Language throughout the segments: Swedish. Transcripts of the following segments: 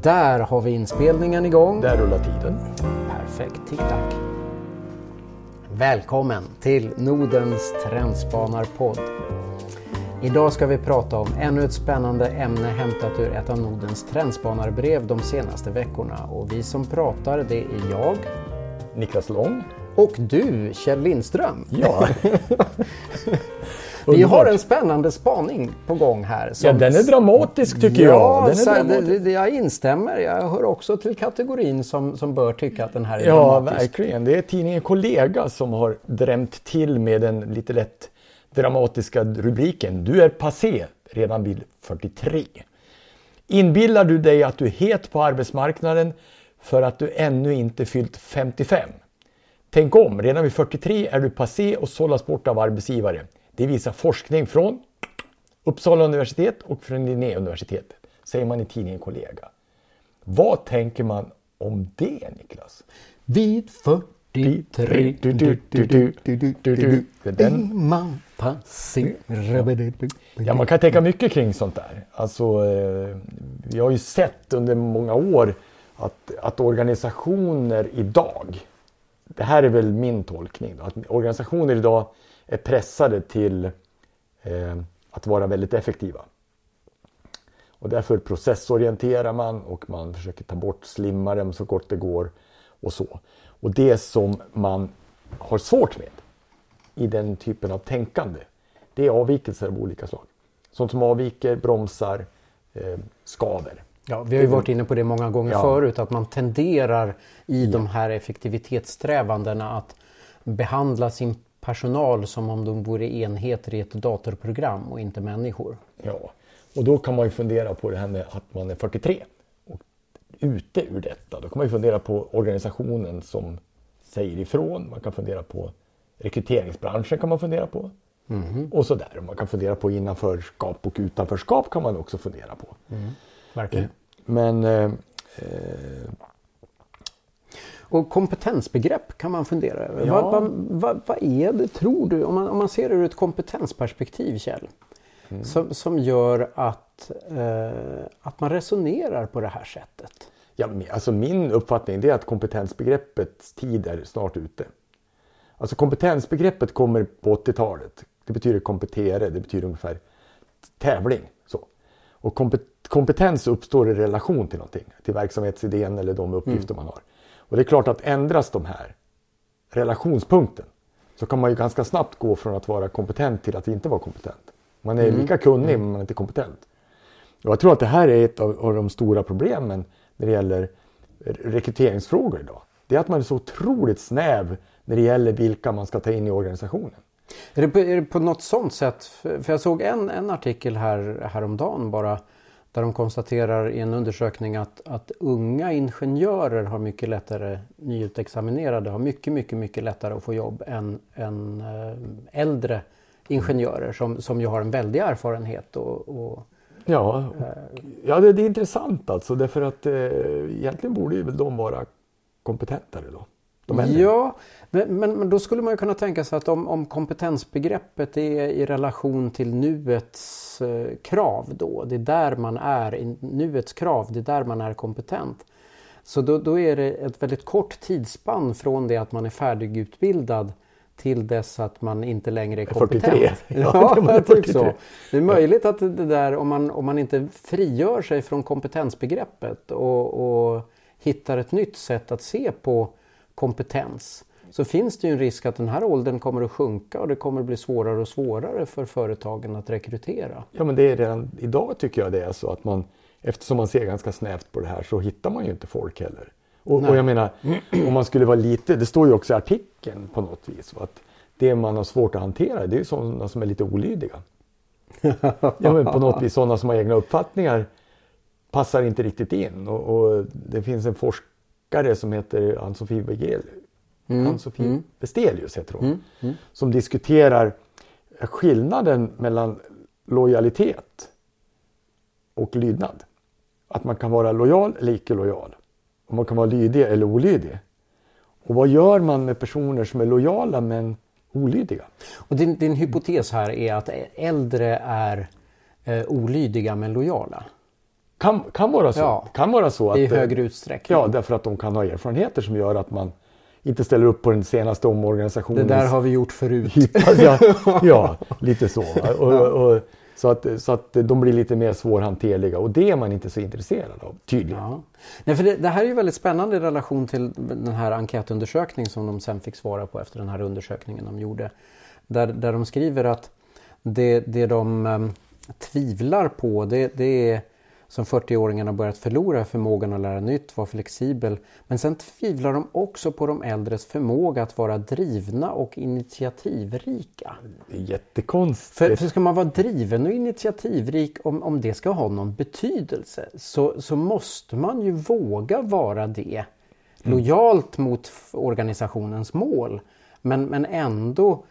Där har vi inspelningen igång. Där rullar tiden. Perfekt, tick-tack. Välkommen till Nordens Trendspanarpodd. Idag ska vi prata om ännu ett spännande ämne hämtat ur ett av Nordens trendspanarbrev de senaste veckorna. Och vi som pratar det är jag. Niklas Lång. Och du, Kjell Lindström. Ja. Vi har en spännande spaning på gång här. Som... Ja, den är dramatisk tycker ja, jag. Den är det, det, jag instämmer. Jag hör också till kategorin som, som bör tycka att den här är ja, dramatisk. Ja, verkligen. Det är tidningen Kollega som har drämt till med den lite lätt dramatiska rubriken. Du är passé redan vid 43. Inbillar du dig att du är het på arbetsmarknaden för att du ännu inte fyllt 55? Tänk om, redan vid 43 är du passé och sållas bort av arbetsgivare. Det visar forskning från Uppsala universitet och från Linnéuniversitetet, säger man i tidningen Kollega. Vad tänker man om det, Niklas? Vid 43 du, du, du, Den man passerar. Ja, man kan tänka mycket kring sånt där. Alltså, vi har ju sett under många år att, att organisationer idag, det här är väl min tolkning, då, att organisationer idag är pressade till eh, att vara väldigt effektiva. Och därför processorienterar man och man försöker ta bort slimmaren så gott det går och så. Och det som man har svårt med i den typen av tänkande, det är avvikelser av olika slag. Sånt som avviker, bromsar, eh, skaver. Ja, vi har ju varit inne på det många gånger ja. förut, att man tenderar i ja. de här effektivitetssträvandena att behandla sin personal som om de vore enheter i ett datorprogram och inte människor. Ja, och då kan man ju fundera på det här med att man är 43 och ute ur detta. Då kan man ju fundera på organisationen som säger ifrån. Man kan fundera på rekryteringsbranschen kan man fundera på. Mm. Och sådär. Man kan fundera på innanförskap och utanförskap kan man också fundera på. Mm. Verkligen. Men eh, och kompetensbegrepp kan man fundera över. Ja. Vad, vad, vad, är det, tror du, om man, om man ser det ur ett kompetensperspektiv Kjell, mm. som, som gör att, eh, att man resonerar på det här sättet? Ja, alltså min uppfattning är att kompetensbegreppets tid är snart ute. Alltså kompetensbegreppet kommer på 80-talet. Det betyder kompetere, det betyder ungefär tävling. Så. Och kompetens uppstår i relation till någonting, till verksamhetsidén eller de uppgifter mm. man har. Och det är klart att ändras de här relationspunkten så kan man ju ganska snabbt gå från att vara kompetent till att inte vara kompetent. Man är mm. lika kunnig men man är inte kompetent. Och jag tror att det här är ett av, av de stora problemen när det gäller rekryteringsfrågor idag. Det är att man är så otroligt snäv när det gäller vilka man ska ta in i organisationen. Är det på, är det på något sånt sätt? För jag såg en, en artikel här, häromdagen bara där de konstaterar i en undersökning att, att unga ingenjörer har mycket lättare, nyutexaminerade, har mycket, mycket, mycket lättare att få jobb än, än äh, äldre ingenjörer som, som ju har en väldig erfarenhet. Och, och ja, äh, ja det, det, är intressant alltså därför att äh, egentligen borde ju de vara kompetentare då. Ja, men, men, men, då skulle man ju kunna tänka sig att om, om kompetensbegreppet är i relation till nuets eh, krav då, det är där man är, i nuets krav, det är där man är kompetent. Så då, då är det ett väldigt kort tidsspann från det att man är färdigutbildad till dess att man inte längre är kompetent. 43. Ja, ja det, typ så. det är möjligt att det där, om man, om man inte frigör sig från kompetensbegreppet och, och hittar ett nytt sätt att se på kompetens så finns det ju en risk att den här åldern kommer att sjunka och det kommer att bli svårare och svårare för företagen att rekrytera. Ja men det är redan idag tycker jag det är så att man eftersom man ser ganska snävt på det här så hittar man ju inte folk heller. Och, och jag menar om man skulle vara lite, det står ju också i artikeln på något vis att det man har svårt att hantera det är ju sådana som är lite olydiga. ja men på något vis sådana som har egna uppfattningar passar inte riktigt in och, och det finns en forskare forskare som heter Ann-Sofie Begel, mm. Ann-Sofie mm. Bestelius heter hon, mm. mm. som diskuterar skillnaden mellan lojalitet och lydnad. Att man kan vara lojal eller icke lojal. Och man kan vara lydig eller olydig. Och vad gör man med personer som är lojala men olydiga? Och din, din hypotes här är att äldre är eh, olydiga men lojala? Kan, kan, vara så. Ja, kan vara så. Att, I högre utsträckning. Ja, därför att de kan ha erfarenheter som gör att man inte ställer upp på den senaste omorganisationen. Det där har vi gjort förut. ja, ja, lite så. Och, och, så, att, så att de blir lite mer svårhanterliga och det är man inte så intresserad av, tydligen. Ja. Nej, för det, det, här är ju väldigt spännande i relation till den här enkätundersökningen som de sen fick svara på efter den här undersökningen de gjorde. Där, där de skriver att det, det de um, tvivlar på det, det är som 40-åringarna börjat förlora förmågan att lära nytt, vara flexibel. Men sen tvivlar de också på de äldres förmåga att vara drivna och initiativrika. Jättekonstigt. För, för ska man vara driven och initiativrik, om, om det ska ha någon betydelse, så, så måste man ju våga vara det. Lojalt mm. mot organisationens mål. Men, men ändå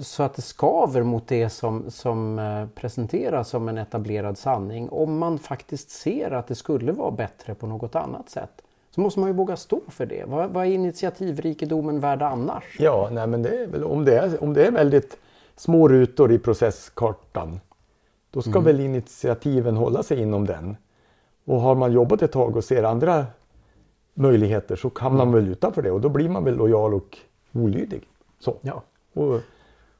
så att det skaver mot det som, som eh, presenteras som en etablerad sanning. Om man faktiskt ser att det skulle vara bättre på något annat sätt så måste man ju våga stå för det. Vad, vad är initiativrikedomen värd annars? Ja, nej, men det väl, om, det är, om det är väldigt små rutor i processkartan då ska mm. väl initiativen hålla sig inom den. Och har man jobbat ett tag och ser andra möjligheter så hamnar man väl utanför det och då blir man väl lojal och olydig. Så. Ja. Och,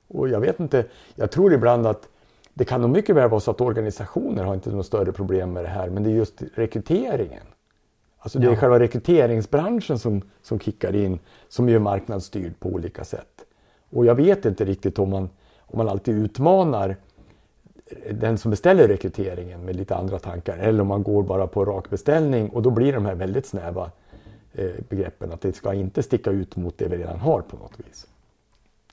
och jag vet inte, jag tror ibland att det kan nog mycket väl vara så att organisationer har inte något större problem med det här, men det är just rekryteringen. Alltså det är ja. själva rekryteringsbranschen som, som kickar in, som är marknadsstyrd på olika sätt. Och jag vet inte riktigt om man, om man alltid utmanar den som beställer rekryteringen med lite andra tankar eller om man går bara på rak beställning och då blir de här väldigt snäva eh, begreppen att det ska inte sticka ut mot det vi redan har på något vis.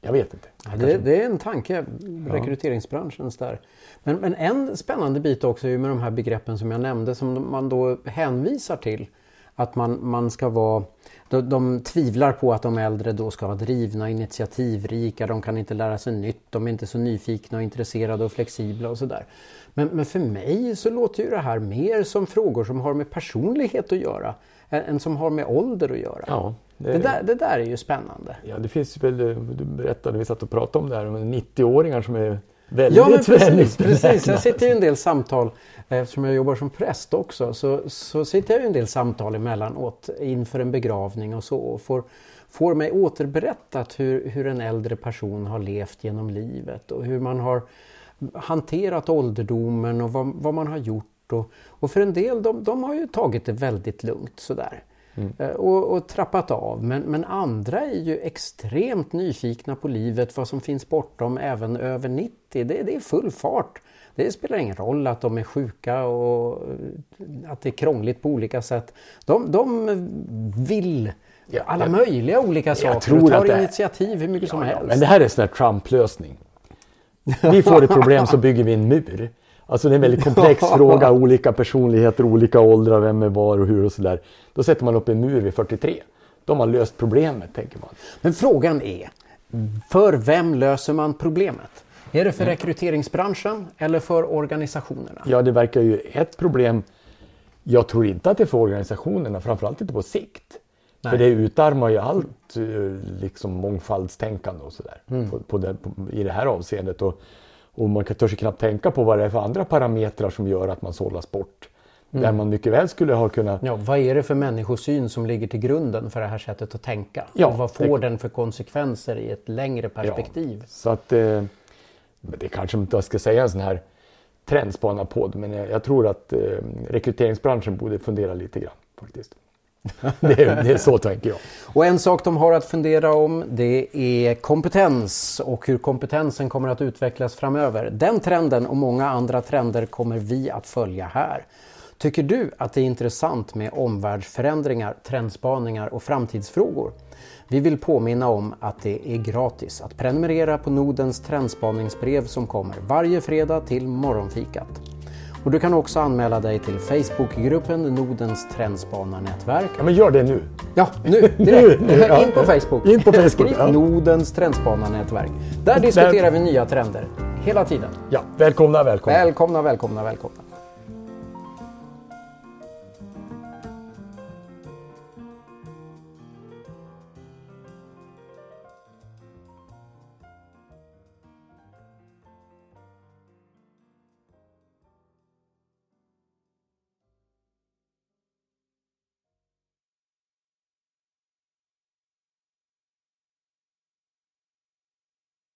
Jag vet inte. Ja, det, det, är en tanke, rekryteringsbranschens där. Men, men en spännande bit också är med de här begreppen som jag nämnde som man då hänvisar till. Att man, man ska vara, de, de tvivlar på att de äldre då ska vara drivna, initiativrika, de kan inte lära sig nytt, de är inte så nyfikna och intresserade och flexibla och sådär. Men, men för mig så låter ju det här mer som frågor som har med personlighet att göra än som har med ålder att göra. Ja, det, det, där, det där är ju spännande. Ja, det finns väl, du berättade, vi satt och pratade om det här, om 90-åringar som är väldigt ja, men precis, precis. Jag sitter i en del samtal, eftersom jag jobbar som präst också, så, så sitter jag i en del samtal emellanåt inför en begravning och så och får, får mig återberättat hur, hur en äldre person har levt genom livet och hur man har hanterat ålderdomen och vad, vad man har gjort. Och, och för en del, de, de har ju tagit det väldigt lugnt sådär. Mm. Eh, och, och, trappat av. Men, men andra är ju extremt nyfikna på livet, vad som finns bortom även över 90. Det, det är full fart. Det spelar ingen roll att de är sjuka och eh, att det är krångligt på olika sätt. De, de vill alla jag, möjliga olika saker och tar det, initiativ hur mycket ja, som helst. Men det här är en sån här Trump-lösning. Vi får ett problem så bygger vi en mur. Alltså det är en väldigt komplex fråga, olika personligheter, olika åldrar, vem är var och hur och sådär. Då sätter man upp en mur vid 43. Då har man löst problemet, tänker man. Men frågan är, för vem löser man problemet? Är det för mm. rekryteringsbranschen eller för organisationerna? Ja, det verkar ju ett problem. Jag tror inte att det är för organisationerna, framförallt inte på sikt. Nej. För det utarmar ju allt eh, liksom mångfaldstänkande och sådär mm. på, på på, i det här avseendet. Och, och man kan törs knappt tänka på vad det är för andra parametrar som gör att man sållas bort. Mm. Där man mycket väl skulle ha kunnat... Ja, vad är det för människosyn som ligger till grunden för det här sättet att tänka? Ja, och vad får det... den för konsekvenser i ett längre perspektiv? Ja, så att eh, det kanske inte jag ska säga en sån här trendspanarpodd men jag, jag tror att eh, rekryteringsbranschen borde fundera lite grann faktiskt. det, är, det är så tänker jag. Och en sak de har att fundera om det är kompetens och hur kompetensen kommer att utvecklas framöver. Den trenden och många andra trender kommer vi att följa här. Tycker du att det är intressant med omvärldsförändringar, trendspaningar och framtidsfrågor? Vi vill påminna om att det är gratis att prenumerera på Nodens trendspaningsbrev som kommer varje fredag till morgonfikat. Och du kan också anmäla dig till Facebookgruppen Nordens trendspanarnätverk. Ja, men gör det nu! Ja, nu! Direkt! nu. In på Facebook! In på Facebook Skriv ja. Nordens trendspanarnätverk. Där diskuterar vi nya trender hela tiden. Ja, välkomna, välkomna! Välkomna, välkomna, välkomna!